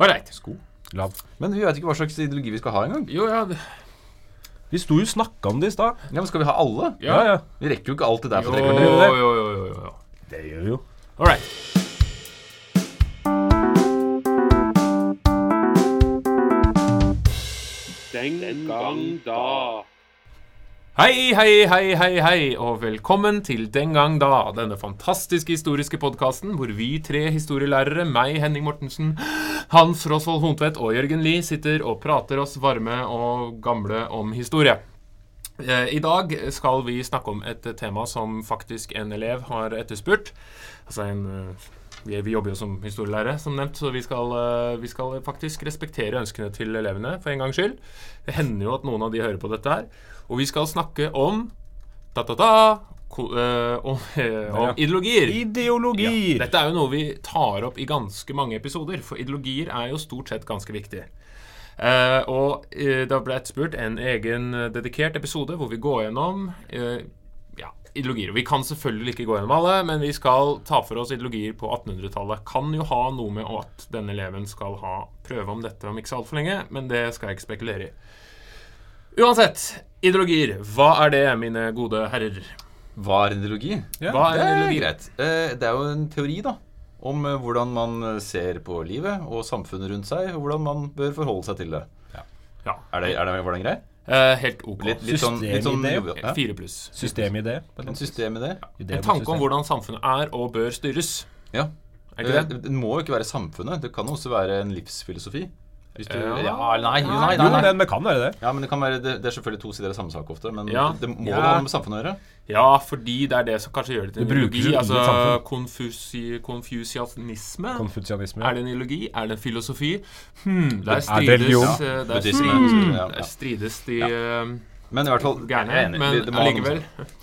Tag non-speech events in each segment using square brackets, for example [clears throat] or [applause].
Ålreit. Sko. Lav. Men vi vet ikke hva slags ideologi vi skal ha engang. Jo, ja det- Vi sto jo og snakka om det i stad. Ja, men skal vi ha alle? Ja. ja. Vi rekker jo ikke alt det der Jo, på tre jo, kvarter. jo, jo, jo, jo. Det gjør vi jo. Ålreit. Den gang da. Hei, hei, hei, hei, hei, og velkommen til Den gang da, denne fantastiske historiske podkasten hvor vi tre historielærere, meg, Henning Mortensen, Hans Rosvold Hontvedt og Jørgen Lie, sitter og prater oss varme og gamle om historie. Eh, I dag skal vi snakke om et tema som faktisk en elev har etterspurt. Altså en eh, vi, jobber jo som historielærere, som nevnt, så vi skal, eh, vi skal faktisk respektere ønskene til elevene for en gangs skyld. Det hender jo at noen av de hører på dette her. Og vi skal snakke om eh, om, eh, [laughs] om Ja. ideologier. Ideologier. Dette er jo noe vi tar opp i ganske mange episoder, for ideologier er jo stort sett ganske viktig. Uh, og uh, det ble etterspurt en egen dedikert episode hvor vi går gjennom uh, ja, ideologier. Vi kan selvfølgelig ikke gå gjennom alle, men vi skal ta for oss ideologier på 1800-tallet. Kan jo ha noe med at denne eleven skal ha prøve om dette om ikke så altfor lenge, men det skal jeg ikke spekulere i. Uansett, ideologier. Hva er det, mine gode herrer? Hva er en ideologi? Hva er Det en er ideologi? greit. Eh, Det er jo en teori, da. Om eh, hvordan man eh, ser på livet og samfunnet rundt seg, og hvordan man bør forholde seg til det. Ja, Er det, er det var den grei? eh, helt ok. Litt, litt sånn, litt sånn Fire pluss. Systemidé. En system i det? En tanke om hvordan samfunnet er og bør styres. Ja. Ikke det? Det må jo ikke være samfunnet. Det kan også være en livsfilosofi. Hvis du, Ja. ja, nei, nei, nei, Jo, men det kan være det. Ja, men det kan være Det, det er selvfølgelig to sider av samme sak ofte, men Ja. det må Ja. ha med samfunnet å gjøre. Ja, fordi det er det som kanskje gjør det til en Det ideologi. Altså konfusi, konfusianisme. Konfusianisme. Er det en ideologi? Er det en filosofi? Hmm, der Er det strides eh, Der, hmm, der strides de eh, Men i hvert fall gærne. Men allikevel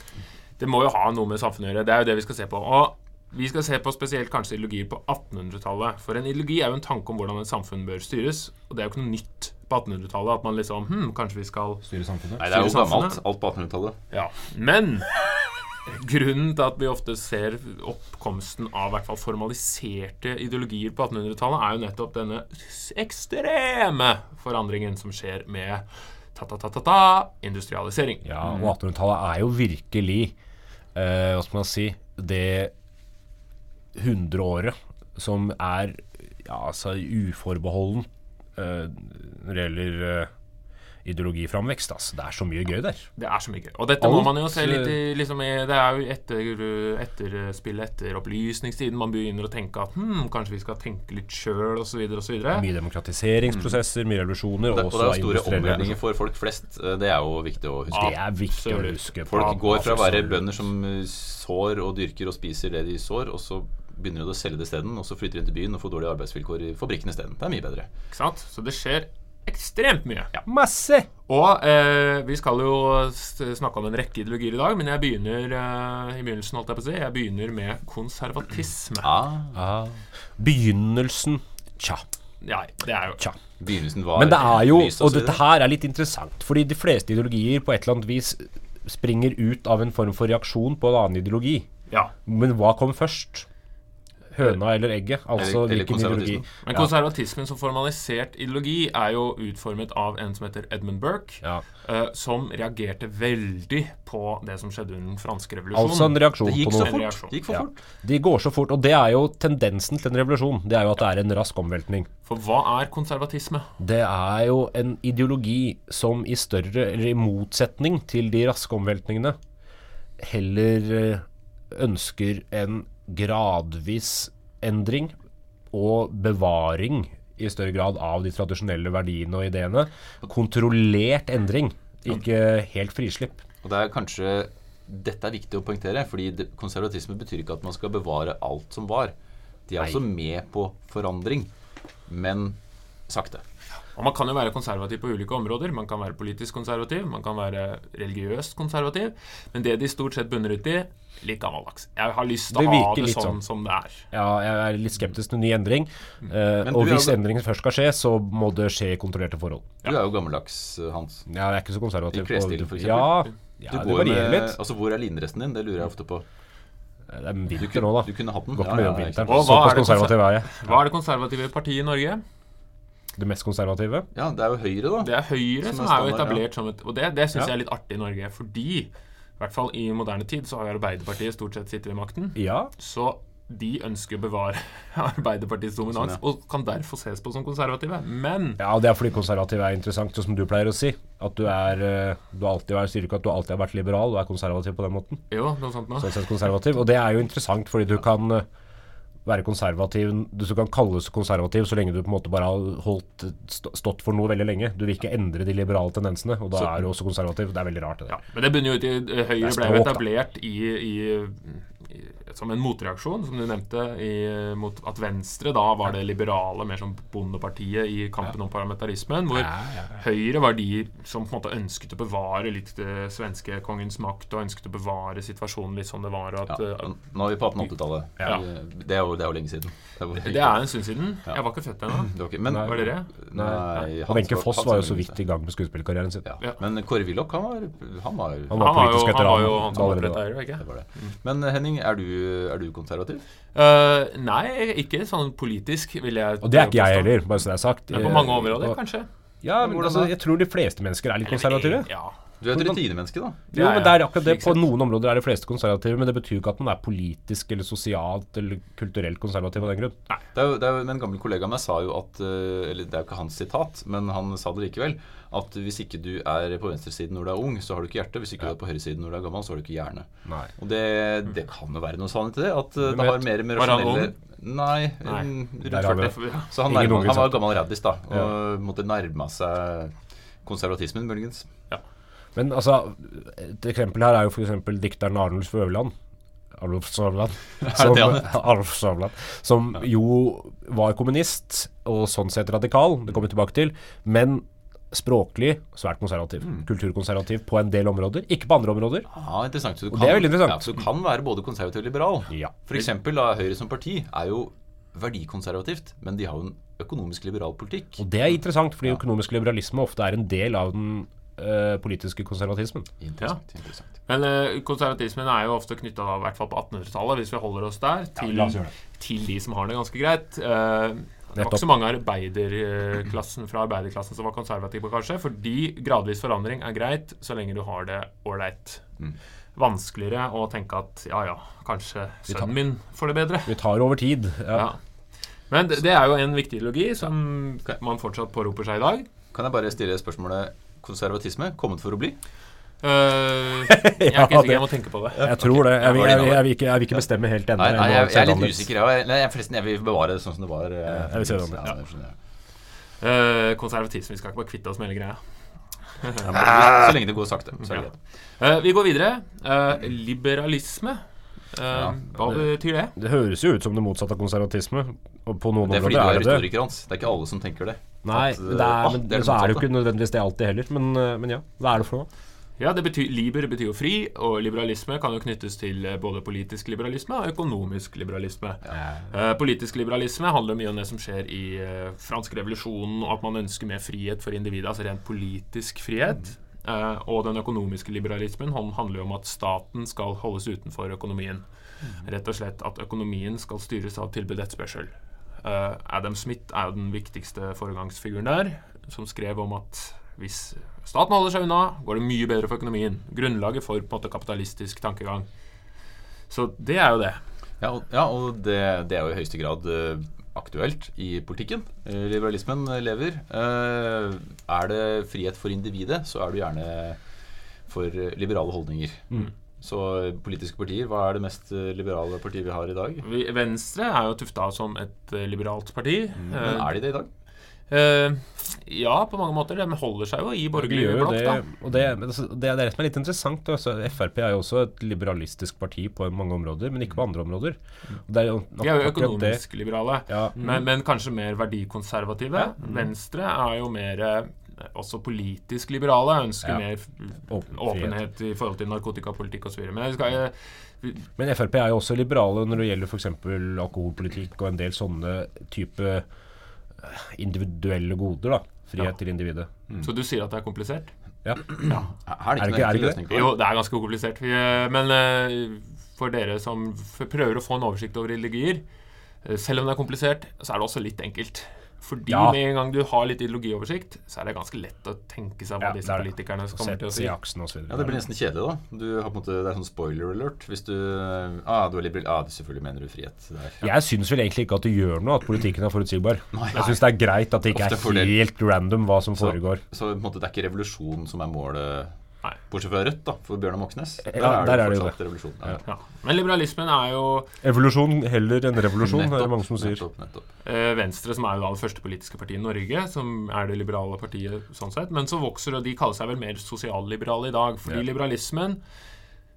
[laughs] Det må jo ha noe med samfunnet å gjøre. Det er jo det vi skal se på. Og vi skal se på spesielt kanskje ideologier på 1800-tallet. For en ideologi er jo en tanke om hvordan et samfunn bør styres. Og det er jo ikke noe nytt på 1800-tallet at man liksom Hm, kanskje vi skal Styre samfunnet. Nei, det er jo gammelt. Alt på 1800-tallet. Ja, men [laughs] grunnen til at vi ofte ser oppkomsten av i hvert fall formaliserte ideologier på 1800-tallet, er jo nettopp denne ekstreme forandringen som skjer med ta-ta-ta-ta-ta industrialisering. Ja, og 1800-tallet er jo virkelig uh, Hva skal man si Det hundreåret som er ja, altså uforbeholden uh, når det gjelder uh, ideologiframvekst. Altså. Det er så mye gøy der. Det er så mye gøy. Og dette må man jo se litt i, eh, liksom, i Det er jo etter, etterspillet etter opplysningstiden man begynner å tenke at hm, kanskje vi skal tenke litt sjøl, osv., osv. Mye demokratiseringsprosesser, mye revolusjoner. Det, Og og det er store omveltninger for folk flest. Det er jo viktig å huske. Det er viktig å huske. Folk går fra å være bønder som sår og dyrker og spiser det de sår, og så begynner de å selge det isteden, og så flytter de inn til byen og får dårlige arbeidsvilkår i fabrikken isteden. Det er mye bedre. Ikke sant? Så det skjer ekstremt mye. Masse! Og eh, vi skal jo snakke om en rekke ideologier i dag, men jeg begynner eh, i begynnelsen holdt jeg på å si, jeg begynner med konservatisme. Ah, Ah. Begynnelsen Tja. Ja, det er jo Tja. begynnelsen var Men det er jo, lyst, og så dette her er litt interessant, fordi de fleste ideologier på et eller annet vis springer ut av en form for reaksjon på en annen ideologi. ja. Men hva kom først? Høna eller egget? Altså Eller- eller hvilken ideologi? Men konservatismen som formalisert ideologi er jo utformet av en som heter Edmund Burke, Ja. eh, som reagerte veldig på det som skjedde under den franske revolusjonen. Altså en reaksjon på noe. Fort. Det gikk for Ja. fort. De går så fort, og det er jo tendensen til en revolusjon. Det er jo at det er en rask omveltning. For hva er konservatisme? Det er jo en ideologi som i større, eller i motsetning til de raske omveltningene, heller eh, ønsker en gradvis endring og bevaring i større grad av de tradisjonelle verdiene og ideene. Kontrollert endring, ikke helt frislipp. Og det er kanskje Dette er viktig å poengtere, fordi konservatisme betyr ikke at man skal bevare alt som var. De er Nei. også med på forandring, men sakte. Og Man kan jo være konservativ på ulike områder. Man kan være politisk konservativ, man kan være religiøst konservativ. Men det de stort sett bunner ut i, litt gammeldags. Jeg har lyst til å ha det sånn, sånn. som det er. Ja, jeg er litt skeptisk til ny endring. Mm. Uh, og hvis jo- endringen først skal skje, så må det skje i kontrollerte forhold. Du er jo gammeldags, eh, Hans. Ja, jeg er ikke så konservativ. I klesstilen, f.eks. Ja, ja Du det går varierer litt. altså Hvor er linresten din? Det lurer jeg ofte på. Det er vinter nå, da. du kunne hatt den. Går ikke Ja, mye ja, om vinteren. Såpass er konservativ er jeg. Hva er det konservative partiet i Norge? Det mest konservative? Ja, det er jo Høyre, da. Det er Høyre Som som, er er jo standard, etablert som et Og det, det syns Ja. jeg er litt artig i Norge, fordi i hvert fall i moderne tid så har Arbeiderpartiet stort sett sittet ved makten. Ja. Så de ønsker å bevare [laughs] Arbeiderpartiets dominans, Sånn, og kan derfor ses på som konservative. Men Ja, det er fordi konservative er interessant, sånn som du pleier å si. At du er eh, Du har alltid vært, sier ikke at du alltid har vært liberal, du er konservativ på den måten. jo, noe sånt nå. Sånn sett konservativ. Og det er jo interessant, fordi du kan eh, være konservativ Du kan kalles konservativ så lenge du på en måte bare har holdt, stått for noe veldig lenge. Du vil ikke endre de liberale tendensene, og da Så- er du også konservativ. Det er veldig rart. Det. Ja, men det bunner jo ut i Høyre ble jo etablert i, i, i som en motreaksjon, som du nevnte, i, mot at Venstre da var det liberale, mer som bondepartiet i kampen om parlamentarismen. Hvor Ja, ja, ja. Høyre var de som på en måte ønsket å bevare litt det svenske kongens makt, og ønsket å bevare situasjonen litt som det var. Og Ja, at, eh, nå er vi på 1880-tallet. Ja. Det, det er jo lenge siden. Det det er en stund siden. Jeg var ikke født ennå. [clears throat] Men, Var dere? Nei, Og Wenche Foss Hans var jo så vidt i gang med skuespillerkarrieren sin. Ja. Ja. Men Kåre Willoch, han var, han var Han Han var politisk politisk han, var jo han som opprettet. Høyre, ikke? det. Men eh, Henning, er du, er du konservativ? Uh, nei, ikke sånn politisk, vil jeg Og det er ikke jeg heller, bare så det er sagt. Men på mange Eh, områder, og- kanskje. Ja, Men altså, jeg tror de fleste mennesker er litt konservative. Ja. Du er et rutinemenneske, da. Jo, men det er akkurat det. På noen områder er de fleste konservative, men det betyr ikke at man er politisk eller sosialt eller kulturelt konservativ av den grunn. Det er jo, det er jo, men En gammel kollega av meg sa jo at eh, Eller det er jo ikke hans sitat, men han sa det likevel. At hvis ikke du er på venstresiden når du er ung, så har du ikke hjerte. Hvis ikke du er på høyresiden når du er gammel, så har du ikke hjerne. Nei. Og det, det kan jo være noe sannhet i det. At eh, det har mer med rasjonelle Nei, Nei. rundt 40. Så han, nærma, unge han var gammel raddis, da. Og måtte nærme seg konservatismen, muligens. Men altså, et eksempel her er jo f.eks. dikteren Arnulf Øverland. Arnulf Sørland. [laughs] Som? [laughs] Arnulf Sørland, som jo var kommunist, og sånn sett radikal, det kommer vi tilbake til, men språklig svært konservativ. Mm. Kulturkonservativ på en del områder, ikke på andre områder. Ja, interessant. Så du Og det er veldig interessant. Ja, så du kan være både konservativ og liberal. Ja. For eksempel da, Høyre som parti er jo verdikonservativt, men de har jo en økonomisk liberal politikk. Og det er interessant, fordi Ja. økonomisk liberalisme ofte er en del av den uh, politiske konservatismen. Interessant. interessant. Men uh, konservatismen er jo ofte knytta, i hvert fall på 1800-tallet, hvis vi holder oss der, til, til de som har det ganske greit. Eh, det var ikke så mange arbeiderklassen fra arbeiderklassen som var konservative, kanskje, fordi gradvis forandring er greit så lenge du har det ålreit. Mm. Vanskeligere å tenke at ja ja, kanskje sønnen min får det bedre. Vi tar over tid. Ja. Ja. Men det, det er jo en viktig ideologi som man fortsatt påroper seg i dag. Kan jeg bare stille spørsmålet konservatisme kommet for å bli? Eh, [laughs] jeg er Ja, ikke sikker, jeg må tenke på det. Jeg tror det. Jeg, vil- jeg, jeg, jeg, vil ikke, jeg vil ikke bestemme helt ennå. Nei, nei jeg, jeg er litt usikker. Jeg, nei, forresten, jeg vil bevare det sånn som det var. eh, jeg vil se det ja, uh. Eh, konservatisme. Vi skal ikke bare kvitte oss med hele greia. [laughs] Så lenge det går sakte, så er det Ja. Eh, vi går videre. Eh, liberalisme. Ja, hva betyr det? Det høres jo ut som det motsatte av konservatisme. Og på noen Det er fordi du er er historiker, Hans. Det er ikke alle som tenker det. Nei, At, men, det ah, er, men, det er det så er det jo ikke nødvendigvis det alltid heller. Men, men ja, hva er det for noe? Ja, det betyr, Liber betyr jo fri, og liberalisme kan jo knyttes til eh, både politisk liberalisme og økonomisk liberalisme. Eh, politisk liberalisme handler mye om det som skjer i eh, fransk revolusjonen, og at man ønsker mer frihet for individet, altså rent politisk frihet. Eh, og den økonomiske liberalismen handler jo om at staten skal holdes utenfor økonomien. Rett og slett at økonomien skal styres av tilbud etterspørsel. Adam Smith er jo den viktigste foregangsfiguren der, som skrev om at hvis staten holder seg unna, går det mye bedre for økonomien. Grunnlaget for på en måte kapitalistisk tankegang. Så det er jo det. Ja, og, ja, og det, det er jo i høyeste grad eh, aktuelt i politikken. Eh, liberalismen lever. Eh, er det frihet for individet, så er du gjerne for liberale holdninger. Så eh, politiske partier, hva er det mest liberale partiet vi har i dag? Vi, Venstre er jo tufta som et liberalt parti. Men er de det i dag? Eh, ja, på mange måter. De holder seg jo i De borgerlig blokk, det, og det, altså, det er det som er litt interessant. Altså, Frp er jo også et liberalistisk parti på mange områder, men ikke på andre områder. Og det er jo De er jo økonomisk liberale, Ja, men, men kanskje mer verdikonservative. Mm. Venstre er jo mer eh, også politisk liberale. Ønsker Ja. mer åpenhet i forhold til narkotikapolitikk osv. Men skal, eh, Men Frp er jo også liberale når det gjelder f.eks. alkoholpolitikk og en del sånne type individuelle goder. da Frihet Ja. til individet. Så du sier at det er komplisert? Ja. Ja. Er det ikke, er det ikke det? Jo, det er ganske komplisert. Vi, eh, Men eh, for dere som prøver å få en oversikt over ideologier, eh, selv om det er komplisert, så er det også litt enkelt. Fordi Ja. med en gang du har litt ideologioversikt, så er det ganske lett å tenke seg hva Ja, disse er politikerne kommer til å si. så. Ja, Det blir nesten kjedelig, da. Du har på en måte, det er sånn spoiler alert. Hvis du ah, du er liberal, ah, selvfølgelig mener du frihet. Der. Jeg syns vel egentlig ikke at det gjør noe at politikken er forutsigbar. Nei. Jeg syns det er greit at det ikke Ofte er fordel. helt random hva som Så, foregår. så på en måte, det er ikke revolusjon som er målet, Nei. bortsett fra Rødt, da, for Bjørnar Moxnes. Ja, der er det jo fortsatt revolusjon. Ja. Ja. Men liberalismen er jo Evolusjon heller enn revolusjon, er det mange som sier. nettopp, nettopp. eh, Venstre, som er jo da det første politiske partiet i Norge, som er det liberale partiet sånn sett. Men så vokser, og de kaller seg vel mer sosialliberale i dag. Fordi Ja. liberalismen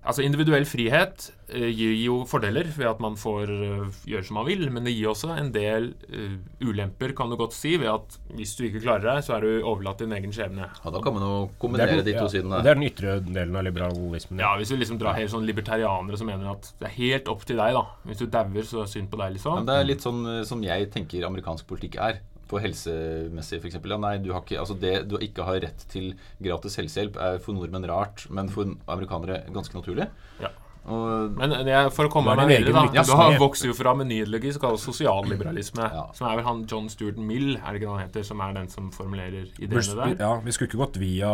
Altså individuell frihet eh, gir jo fordeler ved at man får eh, gjøre som man vil, men det gir også en del eh, ulemper, kan du godt si, ved at hvis du ikke klarer deg, så er du overlatt din egen skjebne. Ja, da kan man jo er, kombinere den, de ja, to sidene. det er den ytre delen av liberalismen. Ja, hvis vi liksom drar helt sånn libertarianere som mener at det er helt opp til deg, da. Hvis du dauer, så er det synd på deg, liksom. Men det er litt sånn som jeg tenker amerikansk politikk er. På helsemessig, f.eks. Ja, nei, du har ikke, altså det du ikke har rett til gratis helsehjelp, er for nordmenn rart, men for amerikanere ganske naturlig. Ja. Og Men det, for å komme er meg videre, da. Ja, Du har vokst vokser jo fra med ny ideologi som kalles sosialliberalisme. Ja. Som er vel han John Stuart Mill, er det ikke det han heter, som er den som formulerer ideene der? Ja, vi skulle ikke gått via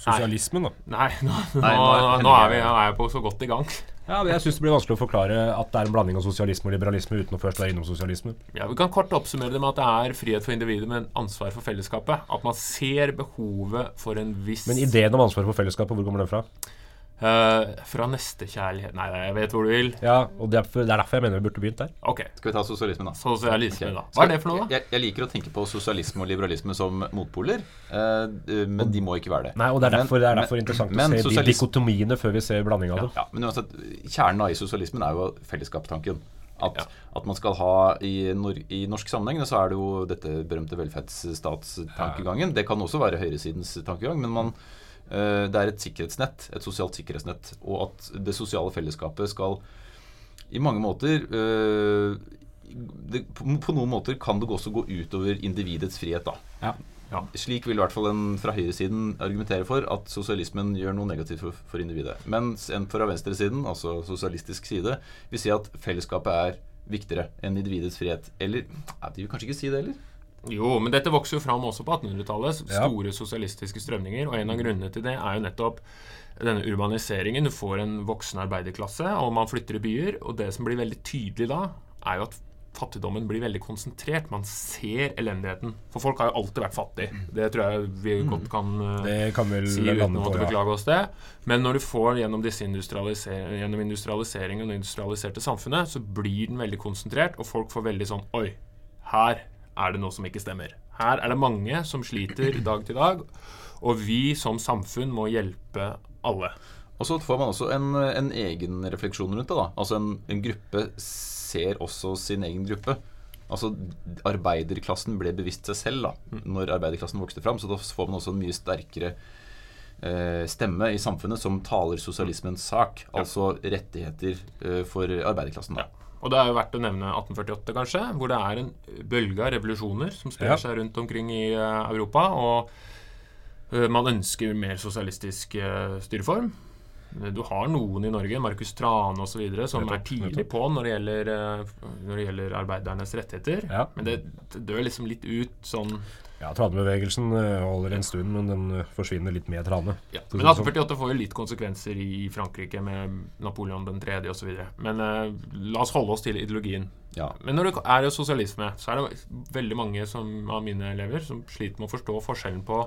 sosialismen, da. Nei, [laughs] nå, nå, nå er- nå, er vi, nå er jeg på så godt i gang. Ja, men Jeg syns det blir vanskelig å forklare at det er en blanding av sosialisme og liberalisme uten å først være innom sosialisme. Ja, Vi kan kort oppsummere det med at det er frihet for individet, men ansvar for fellesskapet. At man ser behovet for en viss Men ideen om ansvar for fellesskapet, hvor kommer den fra? Eh, Fra nestekjærlighet Nei, jeg vet hvor du vil. Ja, og Det er, det er derfor jeg mener vi burde begynt der. Ok. skal vi ta sosialismen, da? Sosialisme, okay. da. Hva er det for noe, da? Jeg, jeg liker å tenke på sosialisme og liberalisme som motpoler, uh, men de må ikke være det. Nei, og Det er Men- derfor, det er men- interessant men å se de dikotomiene før vi ser blanding av det. Ja, men uansett, Kjernen i sosialismen er jo fellesskapstanken. At, Ja. at man skal ha i, nor I norsk sammenheng så er det jo dette berømte velferdsstatstankegangen. Det kan også være høyresidens tankegang, men man, det er et sikkerhetsnett, et sosialt sikkerhetsnett. Og at det sosiale fellesskapet skal i mange måter eh, det, på, på noen måter kan det også gå utover individets frihet. da Ja. Ja. Slik vil i hvert fall en fra høyresiden argumentere for at sosialismen gjør noe negativt for, for individet. Mens en fra venstresiden, altså sosialistisk side, vil si at fellesskapet er viktigere enn individets frihet. Eller ja, De vil kanskje ikke si det heller? Jo, men dette vokser jo fram også på 1800-tallet. Ja. Store sosialistiske strømninger. Og en av grunnene til det er jo nettopp denne urbaniseringen. Du får en voksen arbeiderklasse, og man flytter i byer. Og det som blir veldig tydelig da, er jo at fattigdommen blir veldig konsentrert. Man ser elendigheten. For folk har jo alltid vært fattige. Det tror jeg vi godt kan eh, Det kan si uten å måtte beklage oss det. Men når du får gjennom, industrialiser gjennom industrialiseringen og det industrialiserte samfunnet, så blir den veldig konsentrert, og folk får veldig sånn Oi, her er det noe som ikke stemmer. Her er det mange som sliter dag til dag, og vi som samfunn må hjelpe alle. Og så får man også en, en egen refleksjon rundt det. da Altså en, en gruppe ser også sin egen gruppe. Altså Arbeiderklassen ble bevisst seg selv da når arbeiderklassen vokste fram. Så da får man også en mye sterkere eh, stemme i samfunnet som taler sosialismens sak. Altså rettigheter eh, for arbeiderklassen. da Og det er jo verdt å nevne 1848, kanskje, hvor det er en bølge av revolusjoner som sprer Ja. seg rundt omkring i eh, Europa. Og eh, man ønsker mer sosialistisk eh, styreform. Du har noen i Norge, Markus Trane osv., som er tidlig på når det gjelder, når det gjelder arbeidernes rettigheter. Ja. Men det, det dør liksom litt ut sånn Ja, Tranebevegelsen eh, holder en stund, men den eh, forsvinner litt med Trane. ja. Men det sånn. 1848 får jo litt konsekvenser i Frankrike med Napoleon den tredje osv. Men eh, la oss holde oss til ideologien. Ja. Men når det er jo sosialisme, så er det veldig mange som, av mine elever som sliter med å forstå forskjellen på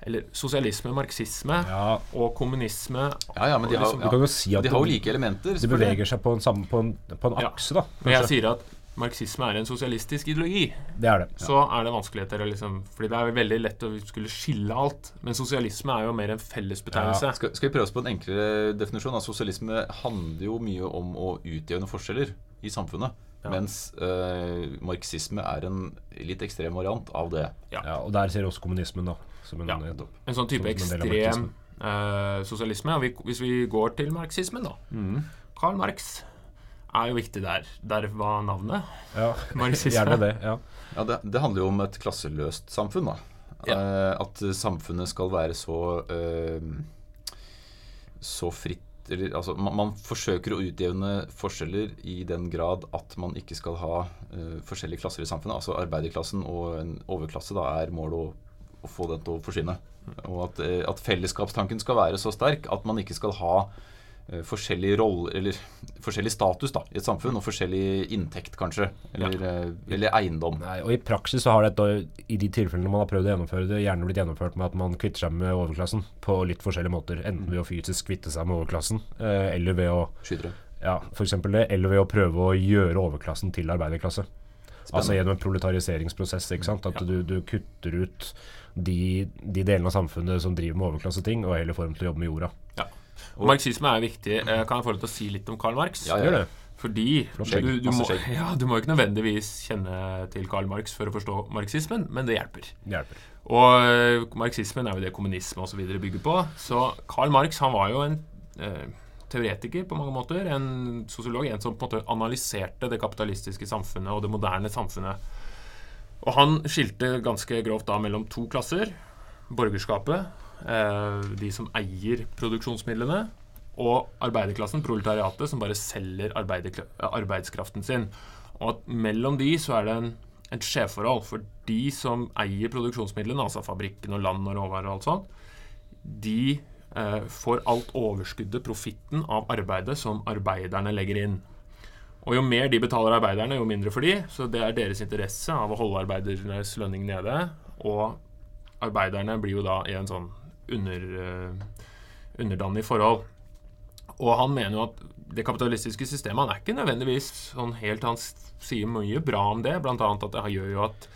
eller sosialisme, marxisme Ja, og kommunisme. ja, ja, men de har, du kan ja, jo si at de har jo like elementer. de beveger seg på en, samme, på en, på en Ja. akse, da. Men jeg sier at marxisme er en sosialistisk ideologi, Det er det. så er det vanskeligheter. Liksom, fordi det er veldig lett å skulle skille alt. Men sosialisme er jo mer en fellesbetegnelse. Skal, skal vi prøve oss på en enklere definisjon? Altså, sosialisme handler jo mye om å utjevne forskjeller i samfunnet. Ja. Mens øh, marxisme er en litt ekstrem variant av det. Ja. Ja, og der ser også kommunismen, da. Som en, Ja. eh, En sånn type en ekstrem eh, sosialisme. Og vi, hvis vi går til marxismen, da. Karl Marx er jo viktig der. Der var navnet. ja, [laughs] gjerne det. ja Ja, det, det handler jo om et klasseløst samfunn. da Eh, At samfunnet skal være så eh, Så fritt eller, altså, man, man forsøker å utjevne forskjeller i den grad at man ikke skal ha eh, forskjellige klasser i samfunnet. Altså arbeiderklassen og en overklasse da er målet å, å få den til å forsvinne. Og at, eh, at fellesskapstanken skal være så sterk at man ikke skal ha eh, forskjellig rolle, eller forskjellig status da, i et samfunn, og forskjellig inntekt, kanskje. Eller, ja. eller eiendom. Nei, og I praksis så har dette, i de tilfellene man har prøvd å gjennomføre det, gjerne blitt gjennomført med at man kvitter seg med overklassen på litt forskjellige måter. Enten ved å fysisk kvitte seg med overklassen, eh, eller ved å Skytere. ja, for det, eller ved å prøve å gjøre overklassen til arbeiderklasse. Altså gjennom en proletariseringsprosess. ikke sant? At du, du kutter ut de, de delene av samfunnet som driver med overklasseting, og heller får dem til å jobbe med jorda. Ja. Og marxisme er viktig. Eh, Kan jeg få lov til å si litt om Karl Marx? Ja, Gjør det. Fordi du, du, må, [laughs] ja, du må ikke nødvendigvis kjenne til Karl Marx for å forstå marxismen, men det hjelper. Det hjelper. Og eh, marxismen er jo det kommunisme osv. bygger på. Så Karl Marx han var jo en eh, teoretiker på mange måter. En sosiolog. En som på en måte analyserte det kapitalistiske samfunnet og det moderne samfunnet. Og han skilte ganske grovt da mellom to klasser. Borgerskapet, de som eier produksjonsmidlene, og arbeiderklassen, proletariatet, som bare selger arbeidskraften sin. Og at mellom de så er det en, et skjevforhold. For de som eier produksjonsmidlene, altså fabrikken og land og råvarer og alt sånt, de eh, får alt overskuddet, profitten, av arbeidet som arbeiderne legger inn. Og jo mer de betaler arbeiderne, jo mindre for de. Så det er deres interesse av å holde arbeidernes lønning nede. Og arbeiderne blir jo da i en sånn under, eh, underdanig forhold. Og han mener jo at det kapitalistiske systemet Han er ikke nødvendigvis sånn helt Han sier mye bra om det, bl.a. at det gjør jo at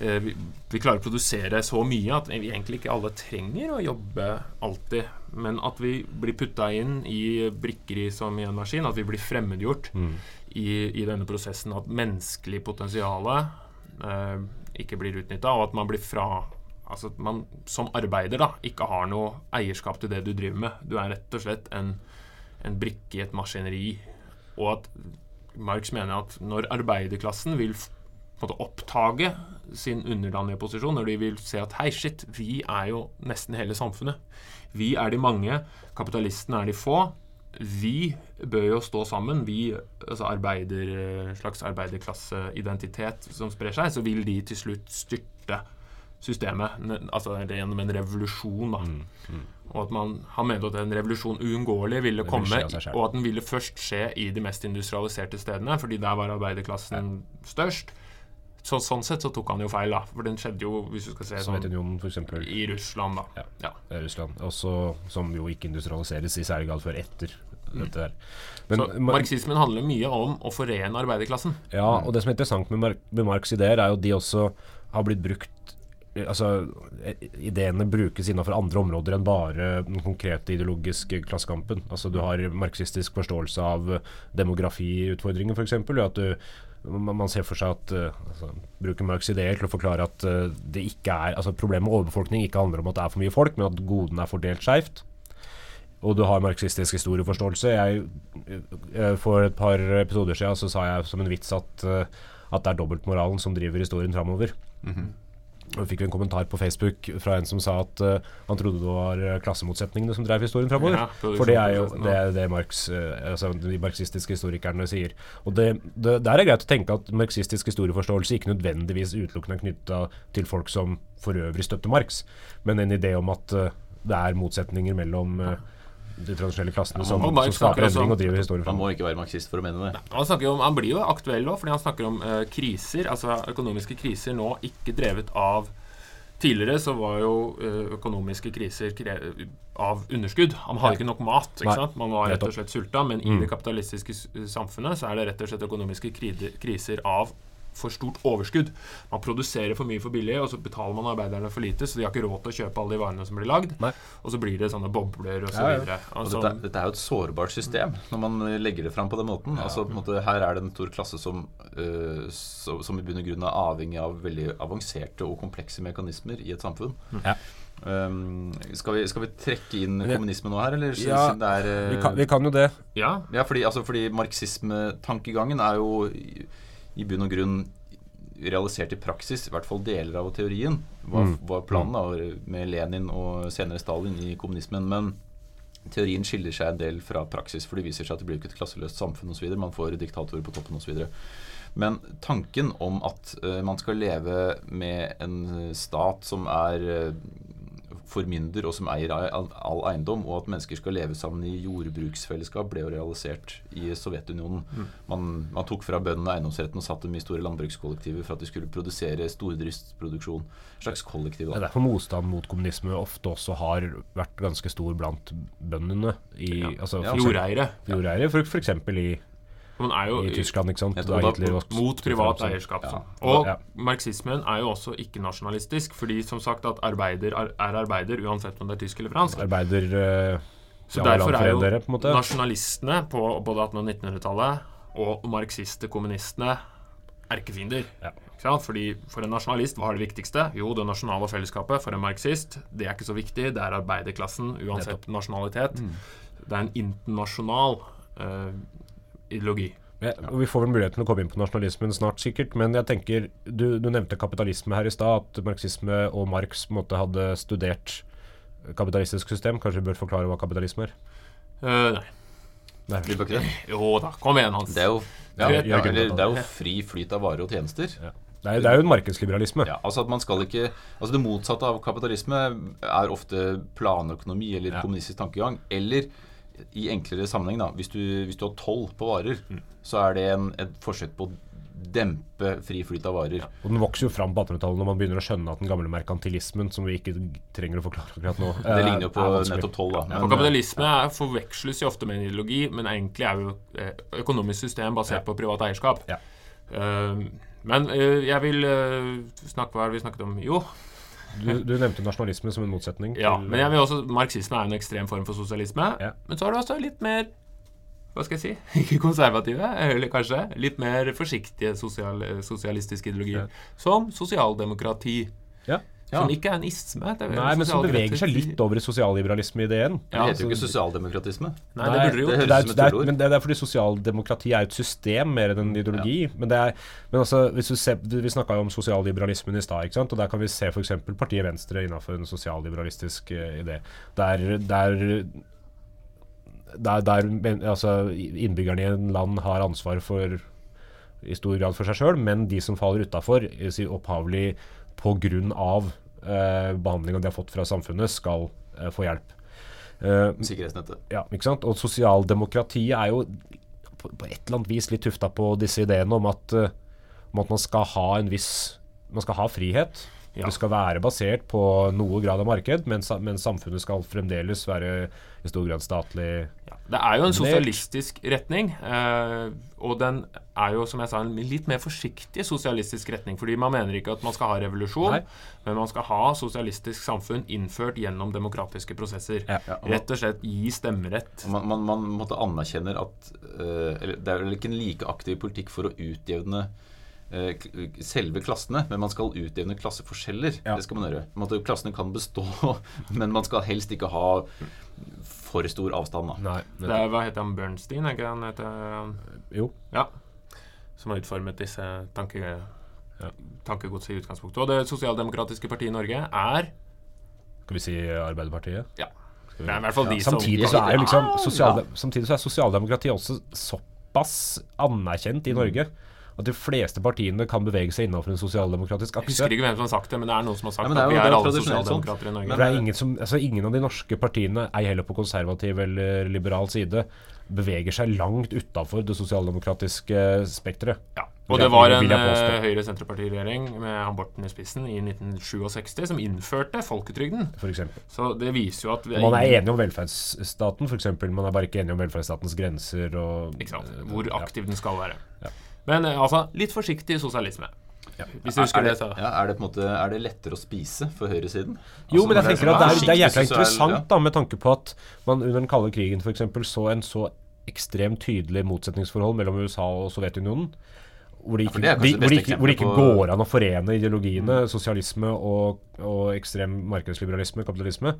eh, vi, vi klarer å produsere så mye at vi egentlig ikke alle trenger å jobbe alltid. Men at vi blir putta inn i brikker i, som i en maskin. At vi blir fremmedgjort i, i denne prosessen. At menneskelig potensial eh, ikke blir utnytta, og at man blir fra Altså at man som arbeider da ikke har noe eierskap til det du driver med. Du er rett og slett en, en brikke i et maskineri. Og at Marx mener at når arbeiderklassen vil på en måte opptage sin underdanige posisjon, når de vil se at hei, shit, vi er jo nesten hele samfunnet. Vi er de mange, kapitalistene er de få. Vi bør jo stå sammen. Vi, altså arbeider, slags arbeiderklasseidentitet som sprer seg, så vil de til slutt styrte systemet. Altså gjennom en revolusjon, da. Og at man, Han mente at en revolusjon uunngåelig ville komme, og at den ville først skje i de mest industrialiserte stedene, fordi der var arbeiderklassen størst. Så, sånn sett så tok han jo feil, da. For den skjedde jo, hvis du skal se sånn, Sovjetunionen, f.eks. i Russland, da. Ja. Ja. Russland. Også, som jo ikke industrialiseres i særlig grad før etter her. Men, Så marxismen handler mye om å forene arbeiderklassen. Ja, og det som er interessant med, Mar med Marx' ideer, er jo at de også har blitt brukt Altså, eh, ideene brukes innenfor andre områder enn bare den konkrete ideologiske klassekampen. Altså, du har marxistisk forståelse av eh, demografiutfordringer, f.eks. At du man ser for seg at eh, altså, Bruker Marx' ideer til å forklare at det ikke er altså Problemet med overbefolkning ikke handler om at det er for mye folk, men at godene er fordelt skeivt. Og du har marxistisk historieforståelse. Jeg, for et par episoder siden så sa jeg som en vits at, at det er dobbeltmoralen som driver historien framover. Og fikk vi en kommentar på Facebook fra en som sa at uh, han trodde det var eh, klassemotsetningene som drev historien framover. Ja, For det er jo det, er det Marx, uh, altså de marxistiske historikerne sier. Og det, det, Der er greit å tenke at marxistisk historieforståelse ikke nødvendigvis utelukkende er knytta til folk som for øvrig støtter Marx, men en idé om at uh, det er motsetninger mellom eh, de tradisjonelle klassene som, som skaper endring og driver historien Man må ikke være marxist for å mene det. Han, om, han blir jo aktuell òg, fordi han snakker om uh, kriser, altså økonomiske kriser nå ikke drevet av Tidligere så var jo eh, økonomiske kriser av underskudd. Man hadde ikke nok mat. ikke Nei, sant? Man var rett og slett sulta. Men i det kapitalistiske samfunnet så er det rett og slett økonomiske kriser av for stort overskudd. Man produserer for mye for billig, og så betaler man arbeiderne for lite, så de har ikke råd til å kjøpe alle de varene som blir lagd. Nei. Og så blir det sånne bobler og så Ja, ja. videre. Altså, dette, dette er jo et sårbart system når man eh, legger det fram på den måten. Altså på en måte Her er det en stor klasse som, uh, som i bunn og grunn er avhengig av veldig avanserte og komplekse mekanismer i et samfunn. Ja. Um, skal, vi, skal vi trekke inn det- kommunisme nå her, eller? Ja, det er, uh, Vi kan, vi kan jo det. ja, Ja, fordi, altså, fordi marxismetankegangen er jo i, bunn og grunn realisert i praksis, i hvert fall deler av teorien, var, Mm. var planen da, med Lenin og senere Stalin i kommunismen. Men teorien skiller seg en del fra praksis, for det viser seg at det blir ikke et klasseløst samfunn osv. Man får diktatorer på toppen osv. Men tanken om at uh, man skal leve med en stat som er eh, formynder og som eier all, eiendom, og at mennesker skal leve sammen i jordbruksfellesskap, ble jo realisert i Sovjetunionen. Man, man tok fra bøndene eiendomsretten og satte dem i store landbrukskollektiver for at de skulle produsere stordriftsproduksjon. Slags kollektiv. Det er derfor motstand mot kommunisme ofte også har vært ganske stor blant bøndene. I, Ja. altså, Ja, for Jordeiere. jordeiere, f.eks. for eksempel i, Man er jo i Tyskland. ikke sant? Da mot privat eierskap. Ja. Og Ja. marxismen er jo også ikke-nasjonalistisk, fordi som sagt at arbeider er, er arbeider uansett om det er tysk eller fransk. Arbeider uh, Så derfor er jo dere, på nasjonalistene på både 1800- og 1900-tallet og marxiste kommunistene erkefiender. Ja. Fordi For en nasjonalist, hva er det viktigste? Jo, det nasjonale fellesskapet. For en marxist, det er ikke så viktig. Det er arbeiderklassen, uansett nasjonalitet. Mm. Det er en internasjonal eh, ideologi. Ja, og Vi får vel muligheten til å komme inn på nasjonalismen snart, sikkert. Men jeg tenker, du, du nevnte kapitalisme her i stad. At marxisme og Marx på en måte hadde studert kapitalistisk system. Kanskje vi bør forklare hva kapitalisme er? Uh, nei. Nei. Vil dere ikke det? [laughs] Jo da, kom igjen, Hans. Det er jo, ja, ja, det er jo fri flyt av varer og tjenester. Ja. Det, er, det er jo en markedsliberalisme. Ja, altså at man skal ikke Altså Det motsatte av kapitalisme er ofte planøkonomi eller Ja. kommunistisk tankegang. Eller i enklere sammenheng, da hvis du, hvis du har toll på varer, Mm. så er det en, et forsøk på å dempe fri flyt av varer. Og den vokser jo fram på 1800-tallet når man begynner å skjønne at den gamle merkantilismen, som vi ikke trenger å forklare akkurat nå Det ligner jo på er nettopp toll, da. Ja, for kapitalisme er, forveksles jo ofte med en ideologi, men egentlig er jo eh, økonomisk system basert på privat eierskap. Ja. Uh, men uh, jeg vil uh, snakke Hva er det vi snakket om? Jo, Du, du nevnte nasjonalisme som en motsetning. ja, til, men jeg vil også marxisme er en ekstrem form for sosialisme. Ja. Men så har du også litt mer hva skal jeg si? [laughs] Ikke konservative, eller kanskje. Litt mer forsiktige sosial, sosialistiske ideologier. Ja. Som sosialdemokrati. Ja. Ja. Som ikke er en isme. det er Nei, men som beveger seg litt over i sosialliberalisme-ideen. Det heter jo ikke sosialdemokratisme. Nei, det burde jo. det det høres ut som et det er, tullord. men det er fordi sosialdemokrati er et system mer enn en ideologi. Men, det er, men altså, hvis du ser, vi snakka jo om sosialliberalismen i stad, og der kan vi se f.eks. partiet Venstre innafor en sosialliberalistisk eh, idé. Der, der, der, der altså, innbyggerne i en land har ansvar for i stor grad for seg sjøl, men de som faller utafor, si opphavlig pga. Eh, behandlinga de har fått fra samfunnet, skal eh, få hjelp. Eh, Sikkerhetsnettet. ja, ikke sant? Og sosialdemokratiet er jo på, på et eller annet vis litt tufta på disse ideene om at, eh, om at man skal ha en viss Man skal ha frihet. Ja. Det skal være basert på noe grad av marked, men, men samfunnet skal fremdeles være i stor grad statlig. Ja, det er jo en sosialistisk retning, eh, og den er jo, som jeg sa, en litt mer forsiktig sosialistisk retning. Fordi man mener ikke at man skal ha revolusjon, Nei. men man skal ha sosialistisk samfunn innført gjennom demokratiske prosesser. Ja. Ja, og man- Rett og slett gi stemmerett. Man, man, man måtte anerkjenner at eh, eller Det er vel ikke en like aktiv politikk for å utjevne selve klassene, men man skal utjevne klasseforskjeller. Ja. Det skal man gjøre. Man at Klassene kan bestå, [laughs] men man skal helst ikke ha for stor avstand. Da. Nei. Det er, hva heter han Bernstein? Er ikke han heter? Jo. Ja. Som har utformet disse tanke, Ja. tankegodset i utgangspunktet. Og det sosialdemokratiske partiet i Norge er Skal vi si Arbeiderpartiet? Ja. Vi- Det er i hvert fall de som Samtidig så er jo liksom Ja, sosial, Samtidig så er sosialdemokratiet også såpass anerkjent Mm. i Norge at de fleste partiene kan bevege seg innenfor en sosialdemokratisk akse. Jeg husker ikke hvem som har sagt det, men det er noen som har sagt Ja, det er at vi er er alle sånn. sosialdemokrater i Norge. Men det er ingen, som, altså ingen av de norske partiene, ei heller på konservativ eller liberal side, beveger seg langt utafor det sosialdemokratiske spekteret. Ja. Og det var en eh, Høyre-Senterparti-regjering med han Borten i spissen i 1967 som innførte folketrygden. For eksempel. Så det viser jo at vi Og man er enig om velferdsstaten, f.eks. Man er bare ikke enig om velferdsstatens grenser og ikke sant? Hvor Ja. aktiv den skal være. Ja. Men eh, altså, litt forsiktig sosialisme. Ja. Hvis du husker er, det, det, så ja, er det på en måte Er det lettere å spise for høyresiden? Jo, Altså, men jeg tenker at det er, det er jækla interessant da, med tanke på at man under den kalde krigen f.eks. så en så ekstremt tydelig motsetningsforhold mellom USA og Sovjetunionen. Hvor det Ja, ikke, det de, det hvor ikke, hvor ikke går an å forene ideologiene, sosialisme og, og ekstrem markedsliberalisme, kapitalisme.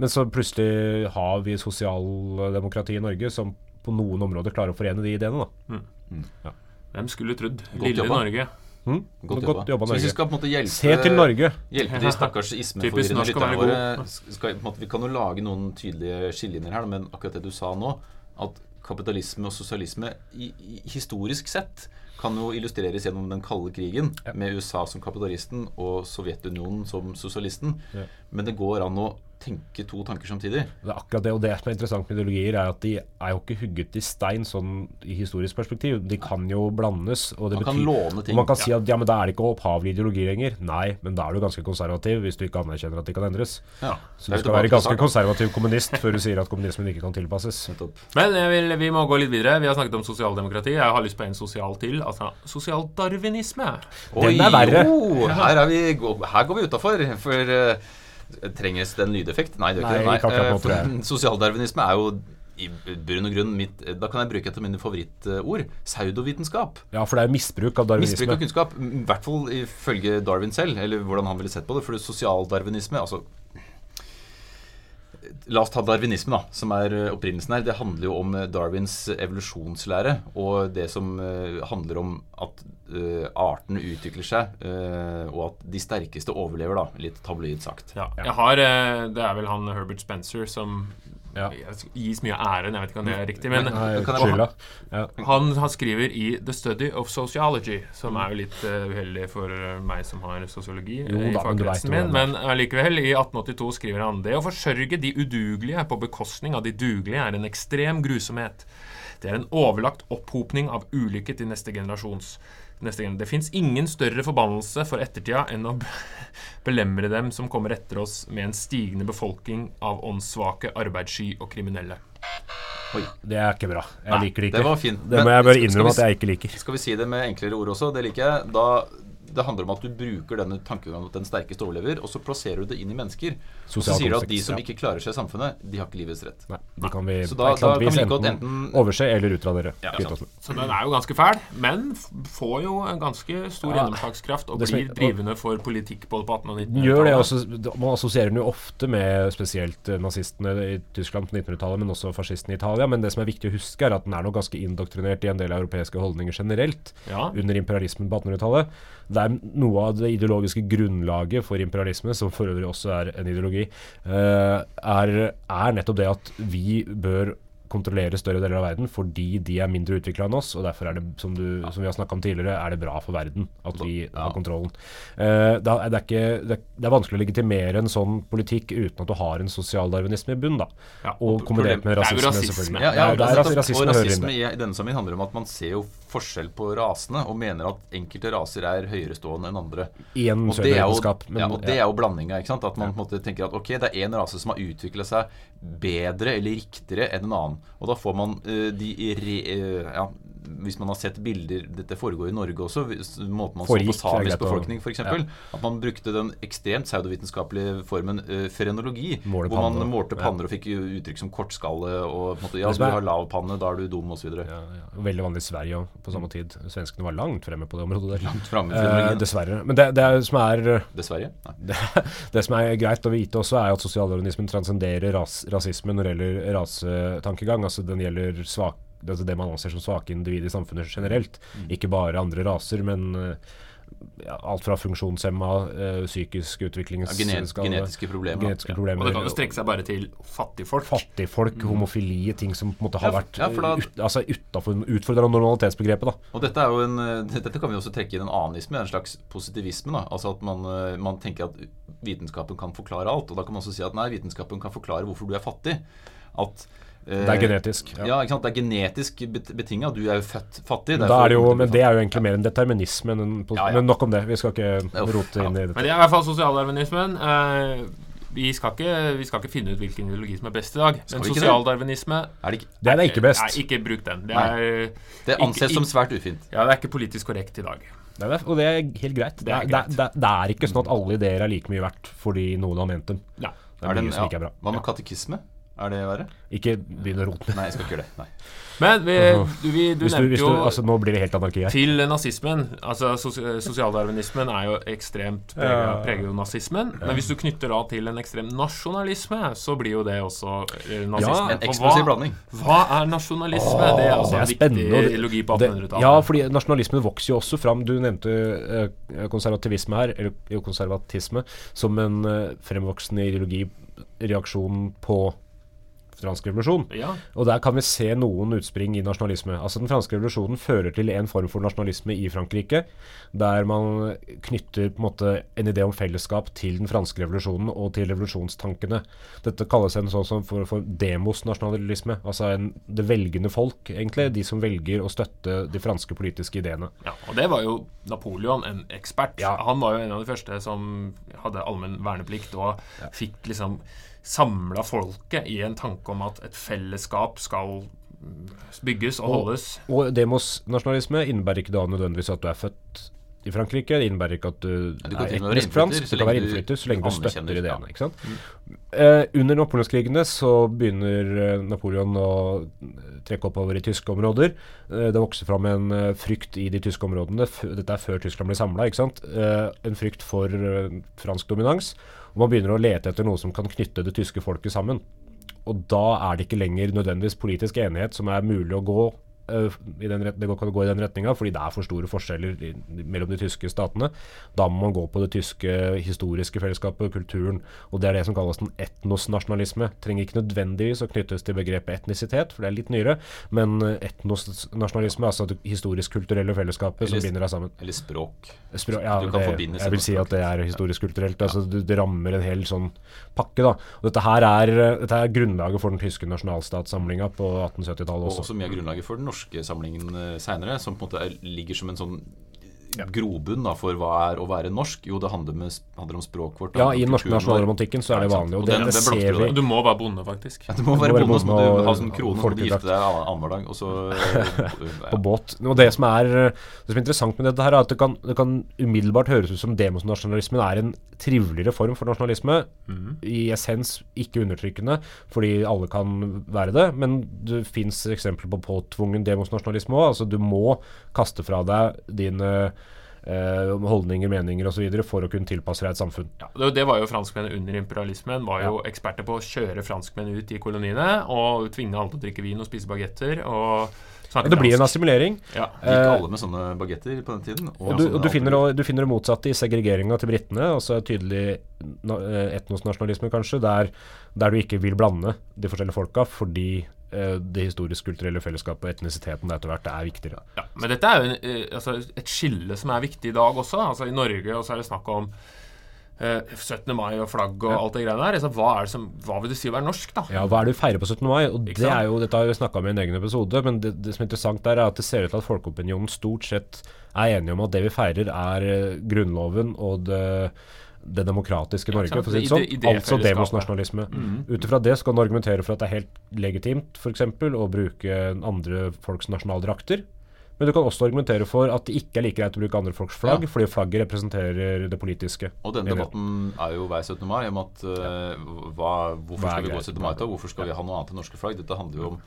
Men så plutselig har vi sosialdemokrati i Norge som på noen områder klarer å forene de ideene. da. Hvem skulle trodd? Lille jobba. Norge. Mm? Godt Godt jobba. Norge. Så hvis vi skal på en måte hjelpe Se til Norge. Hjelpe de stakkars ismeforvirrende lytterne våre. Skal, på en måte, vi kan jo lage noen tydelige skillelinjer her, men akkurat det du sa nå, at kapitalisme og sosialisme i, i, historisk sett kan jo illustreres gjennom den kalde krigen, med USA som kapitalisten og Sovjetunionen som sosialisten. Ja. Men det går an å tenke to tanker samtidig. Det er akkurat det, og det som er interessant med ideologier, er at de er jo ikke hugget i stein sånn i historisk perspektiv. De kan jo blandes. Og det Man kan betyr, låne ting. Og man kan si at ja, men da er det ikke opphavlig ideologi lenger. Nei, men da er du ganske konservativ hvis du ikke anerkjenner at de kan endres. Ja, Så du skal være ganske konservativ kommunist før du sier at kommunismen ikke kan tilpasses. [laughs] Men jeg vil, vi må gå litt videre. Vi har snakket om sosialdemokrati. Jeg har lyst på en sosial til. Altså sosialdarwinisme. Den er verre. jo, her, er vi, her går vi utafor. For eh, trenges det en lydeffekt? Nei, det gjør ikke det. Eh, for [laughs] Sosialdarwinisme er jo i bunn og grunn mitt Da kan jeg bruke et av mine favorittord. Pseudovitenskap. Ja, for det er misbruk av darwinisme. Misbruk av kunnskap. I hvert fall ifølge Darwin selv, eller hvordan han ville sett på det. For sosialdarwinisme altså La oss ta darwinisme, da, som er eh, opprinnelsen her. Det handler jo om eh, Darwins evolusjonslære, og det som eh, handler om at artene utvikler seg, eh, og at de sterkeste overlever, da, litt tabloid sagt. Ja. Jeg har Det er vel han Herbert Spencer som Ja. gis mye æren. Jeg vet ikke om det er riktig. Men Nei, Kan. Ja. han, han skriver i The Study of Sociology, som er jo litt uh, uheldig for eh, meg som har sosiologi Jo eh, i fagkretsen min. Men allikevel, i 1882 skriver han det å forsørge de udugelige på bekostning av de dugelige er en ekstrem grusomhet. Det er en overlagt opphopning av ulykke til neste generasjons. Neste gang. det fins ingen større forbannelse for ettertida enn å belemre dem som kommer etter oss, med en stigende befolkning av åndssvake, arbeidssky og kriminelle. Det er ikke bra. Jeg Nei, liker det ikke. det var fint. Det må jeg bare innrømme at jeg ikke liker. Skal vi si det med enklere ord også? Det liker jeg. Da, det handler om at du bruker denne tankegangen at den sterkeste overlever, og så plasserer du det inn i mennesker. Og så Sosial sier du at de som ja. ikke klarer seg i samfunnet, de har ikke livets rett. Nei, de kan vi Så da- da kan vi godt enten enten- overse eller utradere. Ja. Så den er jo ganske fæl, men får jo en ganske stor Ja. gjennomslagskraft og blir drivende for politikk både på 1800- og 1900-tallet. Man assosierer den jo ofte med spesielt eh, nazistene i Tyskland på 1900-tallet, men også fascistene i Italia. Men det som er viktig å huske, er at den er nok ganske indoktrinert i en del europeiske holdninger generelt Ja. under imperialismen på 1800-tallet. Det er noe av det ideologiske grunnlaget for imperialisme, som for øvrig også er en ideologi, eh, er, er nettopp det at vi bør kontrollere større deler av verden fordi de er mindre utvikla enn oss. Og derfor er det, som, du, som vi har snakka om tidligere, er det bra for verden at vi Ja. har kontrollen. Uh, det, er det, er ikke, det, er, det er vanskelig å legitimere en sånn politikk uten at du har en sosialdarwinisme i bunn. da Ja, Og kombinert med rasisme, rasisme. selvfølgelig. Ja, ja, det er, rasisme og rasisme i, i denne sammenheng handler om at man ser jo forskjell på rasene, og mener at enkelte raser er høyerestående enn andre. I en Og det er jo, men- ja, og det er jo blandinga. At man måte tenker at ok, det er én rase som har utvikla seg bedre eller riktigere enn en annen. Og da får man uh, de re, uh, ja, Hvis man har sett bilder Dette foregår i Norge også. Måten man Forgikk, så på samisk befolkning, f.eks. eksempel At man brukte den ekstremt pseudovitenskapelige formen uh, frenologi. Hvor man panner. målte Ja. panner og fikk uttrykk som kortskalle og måte, Ja, du har lav panne, da er du dum, osv. Ja, ja. Veldig vanlig i Sverige òg, på samme tid. Svenskene var langt fremme på det området der. Langt fremme, Eh, dessverre. Men det, det er, som er Dessverre. Nei. det, [laughs] det som er greit å vite også, er at sosialorganismen transcenderer ras, rasisme når det gjelder rasetankegang. Altså den gjelder svak, altså det man anser som svake individer i samfunnet generelt. Mm. Ikke bare andre raser, men eh, ja, alt fra funksjonshemma, psykisk psykisk Ja, utviklings... genet, skala- genetiske problemer. genetiske Ja. Og det kan jo strekke seg bare til fattigfolk. Fattigfolk, homofili, ting som på en måte har Mm. Ja, vært ja, da- ut, altså utenfor, utfordra normalitetsbegrepet. da Og dette, er jo en, eh, dette kan vi også trekke inn en anisme, en slags positivisme. Da. Altså at man, eh, man tenker at vitenskapen kan forklare alt. Og da kan man også si at nei, vitenskapen kan forklare hvorfor du er fattig. At eh, Det er genetisk. Ja. ikke sant? Det er genetisk betinga. Du er jo født fattig. Da er det, jo, men det er jo egentlig mer en determinisme en Ja, ja. Men nok om det. Vi skal ikke Uff, rote inn ja. i Men det er i hvert fall sosialdarwinismen. Eh, vi, skal ikke, vi skal ikke finne ut hvilken ideologi som er best i dag. Men det? sosialdarwinisme. Er det, ikke, Det er da ikke best. Nei, ikke bruk den. Det er, det Ikke- anses som svært ufint. ja, det er ikke politisk korrekt i dag. Nei, det er, og det er helt greit. Det Det er er, det, greit. er, det, er, det er ikke sånn at alle ideer er like mye verdt fordi noen har ment dem. Ja. Det er, det den, mye som ikke er bra. Hva med katekisme? Er det verre? Ikke begynn å rote Nei, jeg skal ikke gjøre det. Nei. Men vi, du, vi, du hvis du, nevnte hvis jo du, altså, Nå blir det helt anarki her. til nazismen. Altså sos- Sosialdarwinismen er jo ekstremt preger, Ja. preger jo nazismen. Men hvis du knytter da til en ekstrem nasjonalisme, så blir jo det også nazismen. nazisme. Ja, En eksplosiv blanding. hva er nasjonalisme? det er altså det er en spennende, viktig ideologi på 1800-tallet. ja, fordi nasjonalismen vokser jo også fram. Du nevnte eh, konservativisme her, eller konservatisme, som en eh, fremvoksende ideologi, reaksjon på fransk revolusjon. ja. Og der kan vi se noen utspring i nasjonalisme. Altså Den franske revolusjonen fører til en form for nasjonalisme i Frankrike, der man knytter på en måte en idé om fellesskap til den franske revolusjonen og til revolusjonstankene. Dette kalles en sånn som for, for demosnasjonalisme, altså en, det velgende folk, egentlig. De som velger å støtte de franske politiske ideene. Ja, og det var jo Napoleon en ekspert. Ja. Han var jo en av de første som hadde allmenn verneplikt og fikk liksom samla folket i en tanke om at et fellesskap skal mm, bygges og holdes. Og demosnasjonalisme innebærer ikke da nødvendigvis at du er født i Frankrike. Det innebærer ikke at du, du er og etnisk fransk. Du kan være innflytter så lenge du støtter ideene. Ikke sant? Eh, under napoleonskrigene så begynner eh, Napoleon å eh, trekke oppover i tyske områder. Eh, det vokser fram en frykt i de tyske områdene. Dette er før Tyskland blir samla. sant? en frykt for fransk dominans. Og man begynner å lete etter noe som kan knytte det tyske folket sammen. Og da er det ikke lenger nødvendigvis politisk enighet som er mulig å gå den ret det kan gå i den retninga, fordi det er for store forskjeller i, mellom de tyske statene. Da må man gå på det tyske historiske fellesskapet, kulturen. Og det er det som kalles den etnosnasjonalisme. Trenger ikke nødvendigvis å knyttes til begrepet etnisitet, for det er litt nyere, men eh, etnosnasjonalisme, altså det historisk-kulturelle fellesskapet som Eller- binder deg sammen. Eller språk. Språk, ja, Du kan det, forbindes jeg vil si at det er historisk-kulturelt. Altså, det, det rammer en hel sånn pakke. da. Og dette her er, dette er grunnlaget for den tyske nasjonalstatssamlinga på 1870-tallet Og også. også mye av grunnlaget for den norske samlingen seinere, som på en måte er, ligger som en sånn grobunn da, for hva er å være norsk. Jo, det handler, med, handler om språket vårt. Ja, i den norske nasjonalromantikken så er det Ja, vanlig. Og Og det, det, det den ser vi. Du må være bonde, faktisk. Ja, du må være være bonde, og så må du ha sånn krone, og så du folkedrakt. gifte deg annen- annenhver dag. Og så på båt. Og det som er det som er interessant med dette her, er at det kan, det kan umiddelbart høres ut som demosnasjonalismen er en triveligere form for nasjonalisme. I essens ikke undertrykkende, fordi alle kan være det. Men det fins eksempler på påtvungen demosnasjonalisme òg. Altså, du må kaste fra deg dine eh, holdninger, meninger osv. for å kunne tilpasse deg et samfunn. Ja, det, var jo franskmenn under imperialismen. Var jo eksperter på å kjøre franskmenn ut i koloniene og tvinge alle til å drikke vin og spise bagetter. Og Det blir en assimilering. Ja. Gikk alle med sånne bagetter på den tiden? Og du, og du, finner, du finner det motsatte i segregeringa til britene. Altså tydelig eh, etnosnasjonalisme, kanskje, der, der du ikke vil blande de forskjellige folka fordi eh, det historisk-kulturelle fellesskapet og etnisiteten etter hvert er viktigere. Ja, men dette er jo en, eh, altså et skille som er viktig i dag også. Altså I Norge og så er det snakk om eh, 17. mai og flagg og alt det greiene der. Altså, hva, er det som, hva vil du si å være norsk, da? Ja, Hva er det vi feirer på 17. mai? Og det er jo, Dette har vi snakka om i en egen episode, men det, det som er interessant der, er at det ser ut til at folkeopinionen stort sett er enige om at det vi feirer, er eh, Grunnloven og det det demokratiske Norge, ja, for å si det sånn. ide-. Altså demosnasjonalisme. Ut ifra det så kan du argumentere for at det er helt legitimt eksempel, å bruke andre folks nasjonaldrakter. Men du kan også argumentere for at det ikke er like greit å bruke andre folks flagg, Ja. fordi flagget representerer det politiske. Og denne debatten er jo hver 17. mai om at uh, hva, hvorfor Hva skal vi gå 17. mai til? Hvorfor skal vi ha noe annet enn norske flagg? Dette handler jo om,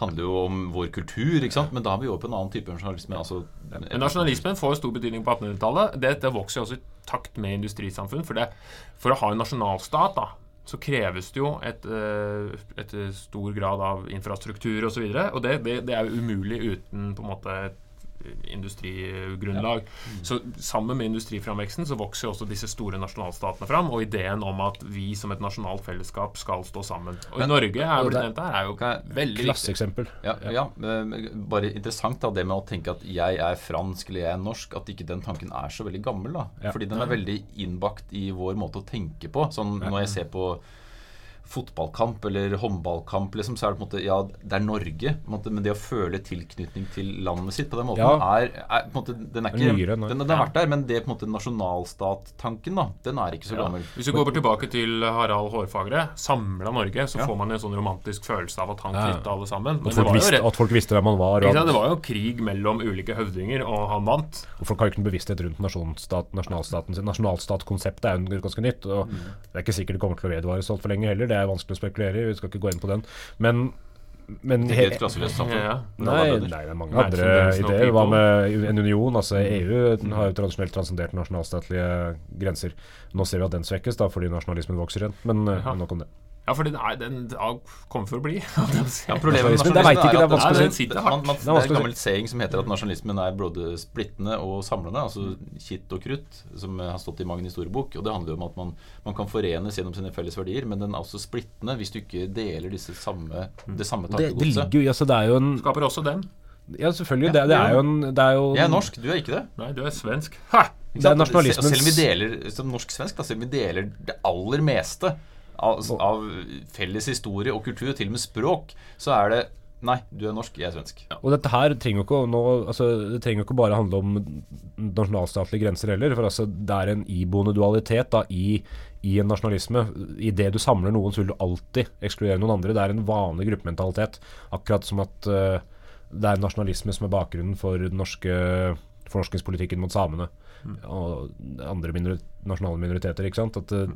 handler jo om vår kultur, ikke sant? men da er vi jo på en annen type nasjonalisme. Altså, Men nasjonalismen får stor betydning på 1800-tallet. Det, det vokser jo også i takt med industrisamfunn. For, det, for å ha en nasjonalstat da, så kreves det jo et, eh, et stor grad av infrastruktur osv. Og, så videre, og det, det, det er jo umulig uten på en måte et industrigrunnlag. Så sammen med industriframveksten så vokser jo også disse store nasjonalstatene fram, og ideen om at vi som et nasjonalt fellesskap skal stå sammen. Og i Norge er jo blitt det- nevnt her, er jo veldig. Klasseeksempel. Ja, ja, men bare interessant da, det med å tenke at jeg er fransk eller jeg er norsk, at ikke den tanken er så veldig gammel. da. Ja. Fordi den er veldig innbakt i vår måte å tenke på. Sånn Når jeg ser på fotballkamp eller håndballkamp, liksom, så er det på en måte Ja, det er Norge, på en måte, men det å føle tilknytning til landet sitt på den måten Ja. er, er på en måte, Den er ikke Nyere, den, den har vært der, men det på en måte nasjonalstattanken, da, den er ikke så Ja. gammel. Hvis vi går tilbake til Harald Hårfagre, samla Norge, så Ja. får man en sånn romantisk følelse av at han Ja. alle sammen. Men At folk, visste, at folk visste hvem han var. Og, det var jo krig mellom ulike høvdinger, og han vant. og folk har jo ikke noen bevissthet rundt nasjonalstaten sin. Nasjonalstatkonseptet er jo ganske nytt. og Det er ikke sikkert det kommer til å vedvare så altfor lenge heller. Det er vanskelig å spekulere i. Vi skal ikke gå inn på den. Men, men I Helt klasseløst samfunn. Ja. ja. Nei, nei, det er mange andre ideer. Hva med en union? Altså EU har jo tradisjonelt transcendert nasjonalstatlige grenser. Nå ser vi at den svekkes da fordi nasjonalismen vokser igjen. Men eh, nok om det. Ja, for den, er- den har kommet for å bli. [laughs] Ja, problemet med Nasjonalismen, det det er er Det er det er en gammel saying som heter at nasjonalismen er både splittende og samlende. Altså kitt og krutt, som har stått i Magnus historiebok. Og det handler jo om at man, man kan forenes gjennom sine felles verdier, men den er også splittende hvis du ikke deler disse samme, det samme Det, det jo altså, Det er jo en Skaper også den. Ja, selvfølgelig. Det, det er jo en det er jo, Jeg er norsk, du er ikke det. Nei, du er svensk. Ha! Det er nasjonalismens- Selv om vi deler som norsk-svensk, da, selv om vi deler det aller meste av, av felles historie og kultur, til og med språk, så er det Nei, du er norsk, jeg er svensk. Og dette her trenger ikke nå, altså, Det trenger ikke bare handle om nasjonalstatlige grenser heller. For altså, det er en iboende dualitet da, i, i en nasjonalisme. I det du samler noen, så vil du alltid ekskludere noen andre. Det er en vanlig gruppementalitet. Akkurat som at uh, det er nasjonalisme som er bakgrunnen for den norske fornorskingspolitikken mot samene og andre minori nasjonale minoriteter. ikke sant? At eh,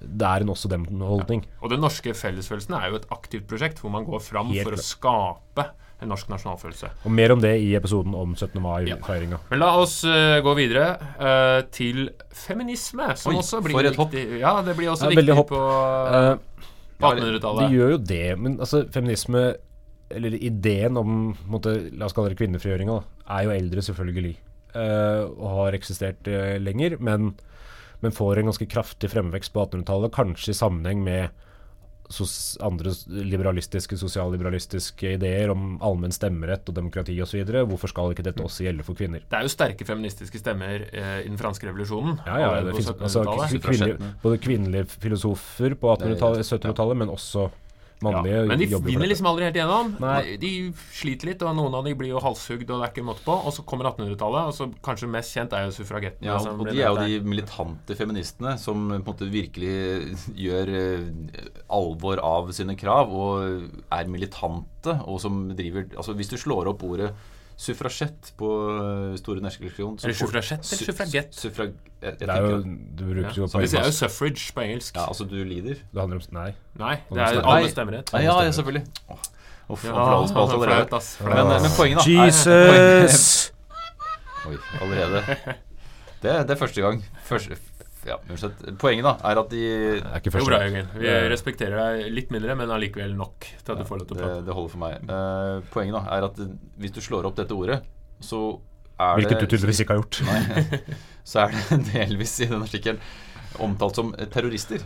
det er en også dem-holdning. Og den norske fellesfølelsen er jo et aktivt prosjekt hvor man går fram Helt for å skape en norsk nasjonalfølelse. Og mer om det i episoden om 17. mai-feiringa. Men la oss uh, gå videre uh, til feminisme, som Oi, også blir for et hopp. Ja, det blir også Ja, viktig hopp. på, uh, på De 1800-tallet. gjør jo det, men altså feminisme Eller ideen om måtte, La oss kalle det kvinnefrigjøringa, er jo eldre, selvfølgelig. eh, og har eksistert eh, lenger, men, men får en ganske kraftig fremvekst på 1800-tallet. Kanskje i sammenheng med sos andre liberalistiske, sosialliberalistiske ideer om allmenn stemmerett og demokrati osv. Hvorfor skal ikke dette også gjelde for kvinner? Det er jo sterke feministiske stemmer eh, i den franske revolusjonen. Ja, ja, det finnes altså, kvinnelige, både kvinnelige filosofer på 1800-tallet, 1700-tallet, men også mannlige Ja, men de jobber vinner liksom aldri helt igjennom. Nei. De sliter litt, og noen av de blir jo halshugd, og det er ikke måte på. Og så kommer 1800-tallet, og så kanskje mest kjent er jo suffragettene. Ja, og de er jo de militante feministene som på en måte virkelig gjør eh, alvor av sine krav og er militante, og som driver Altså hvis du slår opp ordet suffrasjett på eh, Store norske leksjon Eller suffragett eller suffragett? Suffrag... Jeg, jeg Det er jo, du bruker ja. jo på engelsk. Vi sier jo suffrage på engelsk. Ja, altså du lider? Det handler om Nei. Nei, det er alle stemmerett. Nei, ja, ja, selvfølgelig. Uff, Ja, han alle spalt allerede. flaut, ass. Men, eh, men poenget, da Jesus! er, Oi, allerede. [laughs] Det, det er første gang. Første, ja, uansett. Poenget da er at de Det er ikke Det første bra. Jørgen. Vi respekterer deg litt mindre, men allikevel nok til at du får lov til å det, prate. det holder for meg. Uh, poenget da er at hvis du slår opp dette ordet, så er Hvilket du tydeligvis ikke har gjort. Nei, [laughs] så er det [laughs] delvis i den artikkelen omtalt som terrorister.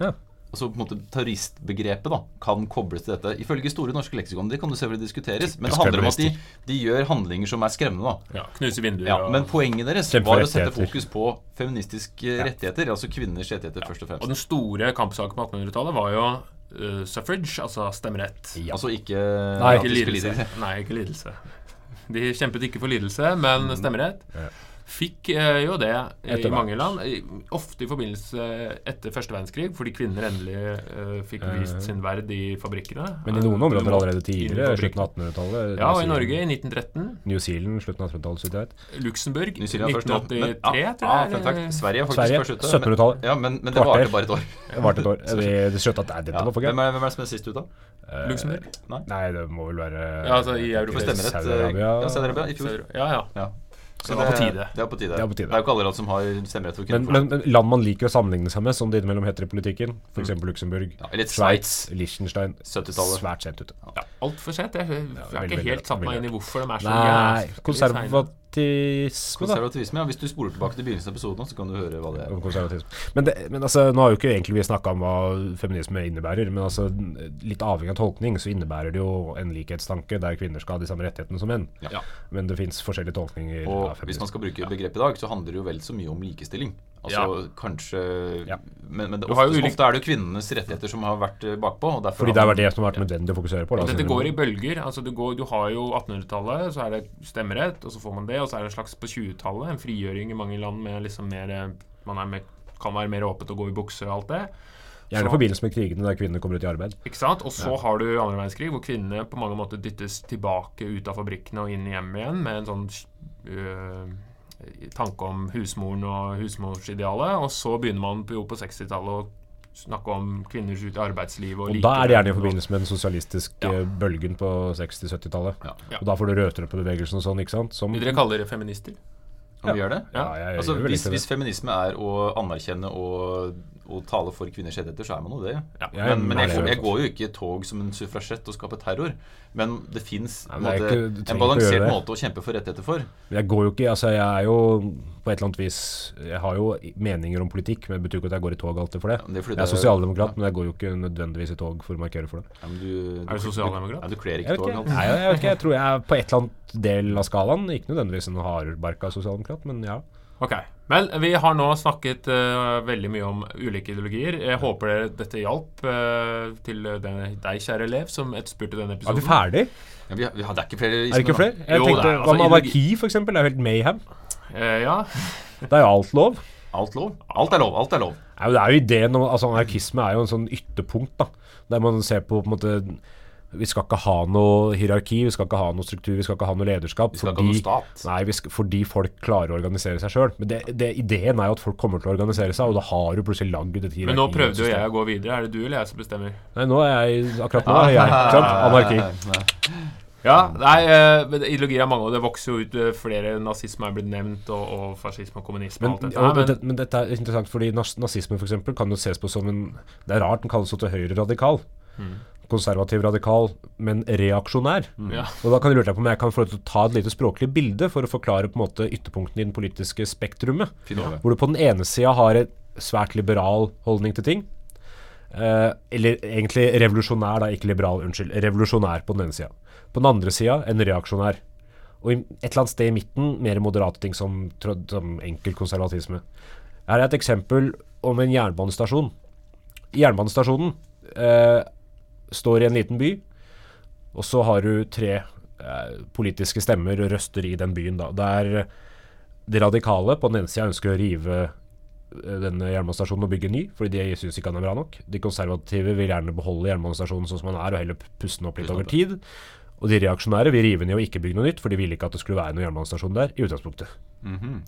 Ja. Altså på en måte Terroristbegrepet da kan kobles til dette. Ifølge Store norske leksikon. Det kan jo selvfølgelig diskuteres. Men det handler om at de, de gjør handlinger som er skremmende. da Ja, knuse vinduer ja, Men poenget deres var å sette fokus på feministiske rettigheter. Altså kvinners rettigheter, først og fremst. Og den store kampsaken på 1800-tallet var jo uh, suffrage, altså stemmerett. Ja. Altså ikke Nei, Ikke lidelse. Nei, ikke lidelse. De kjempet ikke for lidelse, men stemmerett. Fikk eh, jo det i mange land. Ofte i forbindelse etter første verdenskrig, fordi kvinner endelig eh, fikk vist sin verd i fabrikkene. Men i noen Eh, områder allerede tidligere, slutten av 1800-tallet. Ja, og i Norge i 1913. New Zealand, slutten av 1800-tallet, så vidt jeg vet. Luxembourg New Zealand først, ja. 1983, ja, tror jeg. eller- Sverige faktisk Sverige, først 1700-tallet. Men, ja, men, men det varte bare et år. Det varte et år. [laughs] Vi det skjønte at nei, dette Ja. var for Hvem, gøy. er, hvem er det som er sist ut, da? Eh, Luxembourg? Nei, det må vel være Ja, altså i Europa. stemmerett eh, Saudi-Arabia. Ja, Saudi-Arabia i fjor. Ja, ja. Ja. Så det på tide. Det er på tide. Det er på tide. Det er jo ikke alle land som har stemmerett for Men, men, men land man liker å sammenligne seg med, som det innimellom heter i politikken, f.eks. Luxembourg, ja, eller Sveits. Liechtenstein Svært sent ute. ja Altfor sent. Jeg, jeg, Ja, har ikke helt satt meg inn i hvorfor de er så Nei, jævlig konservatisme, da. Konservativisme, ja. Hvis du spoler tilbake til begynnelsen av episoden, så kan du høre hva det er. Om konservatisme. Men, det, men altså, nå har jo ikke egentlig vi snakka om hva feminisme innebærer, men altså, litt avhengig av tolkning så innebærer det jo en likhetstanke der kvinner skal ha de samme rettighetene som menn. Ja. Men det fins forskjellige tolkninger Og av hvis man skal bruke begrepet i dag, så handler det jo vel så mye om likestilling. Altså kanskje Ja. Men, men det, ofte, ulik- ofte er det jo kvinnenes rettigheter som har vært eh, bakpå. Og Fordi det har vært det som har vært nødvendig å fokusere på. Da, dette går i bølger. altså Du, går, du har jo 1800-tallet, så er det stemmerett, og så får man det. Og så er det en slags på 20-tallet, en frigjøring i mange land med liksom mer eh, Man er mer, kan være mer åpent og gå i bukser og alt det. Gjerne i forbindelse med krigene der kvinner kommer ut i arbeid. Ikke sant? Og så har du andre verdenskrig, hvor kvinnene på mange måter dyttes tilbake ut av fabrikkene og inn i hjemmet igjen med en sånn øh, tanke om husmoren og husmorsidealet. Og så begynner man på, på 60-tallet å snakke om kvinners ut i arbeidslivet og, Og da er det gjerne i forbindelse med den sosialistiske Ja. bølgen på 60-70-tallet. Ja. Ja. Og da får du rødstrømpebevegelsen og sånn, ikke sant? Som, Vil dere kalle dere feminister? Om vi gjør det? Ja. Ja, jeg, Altså, gjør vel hvis, hvis feminisme er å anerkjenne og, og tale for kvinners rettigheter, så er man jo det. Ja. Jeg Men, men jeg, jeg går jo ikke i tog som en suffragett og skaper terror. Men det fins ikke- du en balansert å måte å kjempe for rettigheter for. Jeg går jo ikke Altså, jeg er jo på et eller annet vis Jeg har jo meninger om politikk, men det betyr ikke at jeg går i tog alltid for det. Ja, det er Jeg er sosialdemokrat, sosialdemokrat, men jeg går jo ikke nødvendigvis i tog for å markere for det. Ja, men du, Er du sosialdemokrat? Ja, du kler Jeg ikke tog. alltid. Nei, jeg, vet ikke. Jeg tror jeg er på et eller annet del av skalaen. Ikke nødvendigvis en hardbarka sosialdemokrat, men ja. Ok. Men vi har nå snakket uh, veldig mye om ulike ideologier. Jeg håper dette hjalp uh, til denne, deg, kjære elev, som etterspurte denne Er episoden. vi ferdig? Ja, vi, vi, det er ikke flere Er det ikke flere? Jeg Jo, tenkte, er, Hva altså, med anarki, for eksempel? Det er jo helt mayhem. Uh, ja. [laughs] Det er jo alt lov. Alt lov. Alt er lov. Alt er lov. Ja, det er jo ideen om altså Anarkisme er jo en sånn ytterpunkt, da. Der man ser på på en måte Vi skal ikke ha noe hierarki, vi skal ikke ha noe struktur, vi skal ikke ha noe lederskap. Vi skal ikke ha noe stat. Nei, vi skal, fordi folk klarer å organisere seg sjøl. Men det, det, ideen er jo at folk kommer til å organisere seg, og da har du plutselig lagd et hierarki. Men nå prøvde jo jeg å gå videre. Er det du eller jeg som bestemmer? Nei, nå er jeg Akkurat nå er jeg sant? Anarki. Ja, nei, uh, men ideologier er mange, og det vokser jo ut uh, flere Nazisme er blitt nevnt, og, og fascisme og kommunisme Men, og alt dette. men, det, men dette er interessant, fordi nazisme for eksempel, kan jo ses på som en Det er rart den kalles så til høyre radikal. Mm. Konservativ radikal, men reaksjonær. Ja. Og da kan jeg lure deg på om jeg kan få lov til å ta et lite språklig bilde for å forklare på en måte ytterpunktene i den politiske spektrumet. Finale. Hvor du på den ene sida har en svært liberal holdning til ting. Eh, eller egentlig revolusjonær, da, ikke liberal, unnskyld. Revolusjonær på den ene sida. På den andre sida en reaksjonær. Og et eller annet sted i midten mer moderate ting som, som enkel konservatisme. Her er et eksempel om en jernbanestasjon. Jernbanestasjonen eh, står i en liten by, og så har du tre eh, politiske stemmer og røster i den byen. Da. Der de radikale på den ene sida ønsker å rive eh, denne jernbanestasjonen og bygge ny, fordi de syns ikke han er bra nok. De konservative vil gjerne beholde jernbanestasjonen sånn som den er, og heller pusse den opp litt over tid. Og de reaksjonære vil rive ned og ikke bygge noe nytt, for de ville ikke at det skulle være noen jernbanestasjon der i utgangspunktet. Mhm.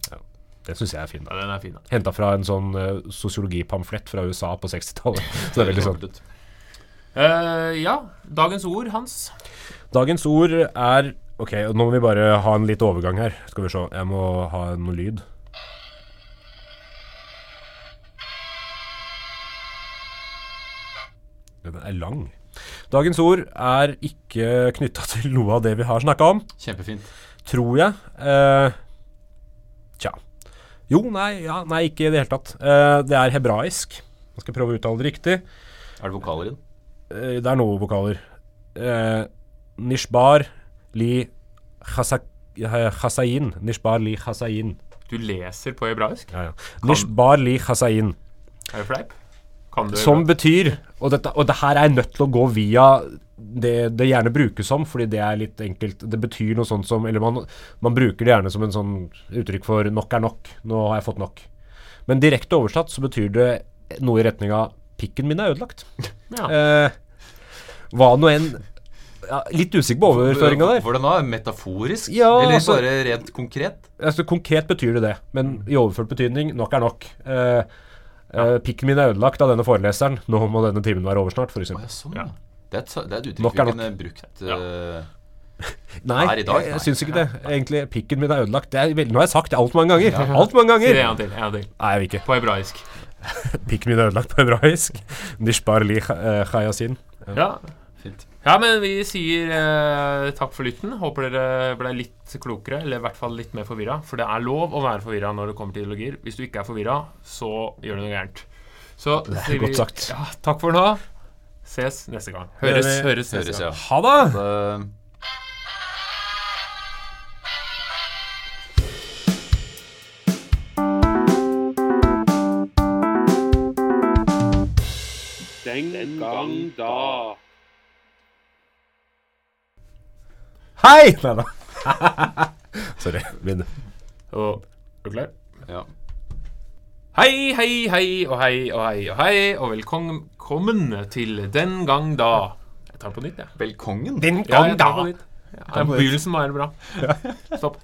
Det syns jeg er fin. Ja, er fin. Henta fra en sånn uh, sosiologipamflett fra USA på 60-tallet. [laughs] Så det er veldig sånn. Eh, ja, dagens ord, Hans. Dagens ord er Ok, nå må vi bare ha en litt overgang her. Skal vi se. Jeg må ha noe lyd. Den er lang. Dagens ord er ikke knytta til noe av det vi har snakka om, Kjempefint. tror jeg. Uh, tja. Jo, nei, ja, nei, ikke i det hele tatt. Uh, det er hebraisk. Jeg skal prøve å uttale det riktig. Er det vokaler i den? Eh, det er noen vokaler. Eh, Nishbar li eh, chasayin. Nishbar li chasayin. Du leser på hebraisk? Ja, ja. Nishbar li chasayin. Er det fleip? Kan du Som betyr Og, dette, og det her er nødt til å gå via det det gjerne brukes som, fordi det er litt enkelt. Det betyr noe sånt som Eller man, man bruker det gjerne som en sånn uttrykk for 'nok er nok'. Nå har jeg fått nok. Men direkte oversatt så betyr det noe i retning av 'pikken min er ødelagt'. [laughs] Ja. Eh, hva nå enn ja, Litt usikker på overføringa der. Hvordan da? Metaforisk? Ja, Eller altså- bare rent konkret? Altså, konkret betyr det det, men i overført betydning nok er nok. Eh, eh, pikken min er ødelagt av denne foreleseren. Nå må denne timen være over snart, f.eks. ja, sånn, Ja. Det er et, det er et uttrykk vi kunne brukt Ja. eh, Nei, Her i dag? jeg, jeg syns ikke det. Egentlig, pikken min er ødelagt. Det er nå har jeg sagt det altfor mange ganger. Alt mange Si det ganger! en gang til. En gang til. Nei, jeg vil ikke. På hebraisk. [laughs] Pikken min er ødelagt på hebraisk. Nishbar li eh, chayasin. Ja. Fint. ja, men vi sier eh, takk for lytten. Håper dere ble litt klokere, eller i hvert fall litt mer forvirra. For det er lov å være forvirra når det kommer til ideologier. Hvis du ikke er forvirra, så gjør du noe gærent. Så Det er godt sagt. vi. Ja, takk for nå. Ses neste gang. Høres, er høres Høres, ja. Ha det! Så, Den gang da. Hei! Nei da. [laughs] Sorry. Min. Og, er du klar? ja. Hei, hei, hei og hei og hei og hei, og velkommen til Den gang da. Jeg tar den på nytt, jeg. Velkongen? Ja, gang jeg tar den da. på nytt. Ja, Begynnelsen må være bra. [laughs] Stopp.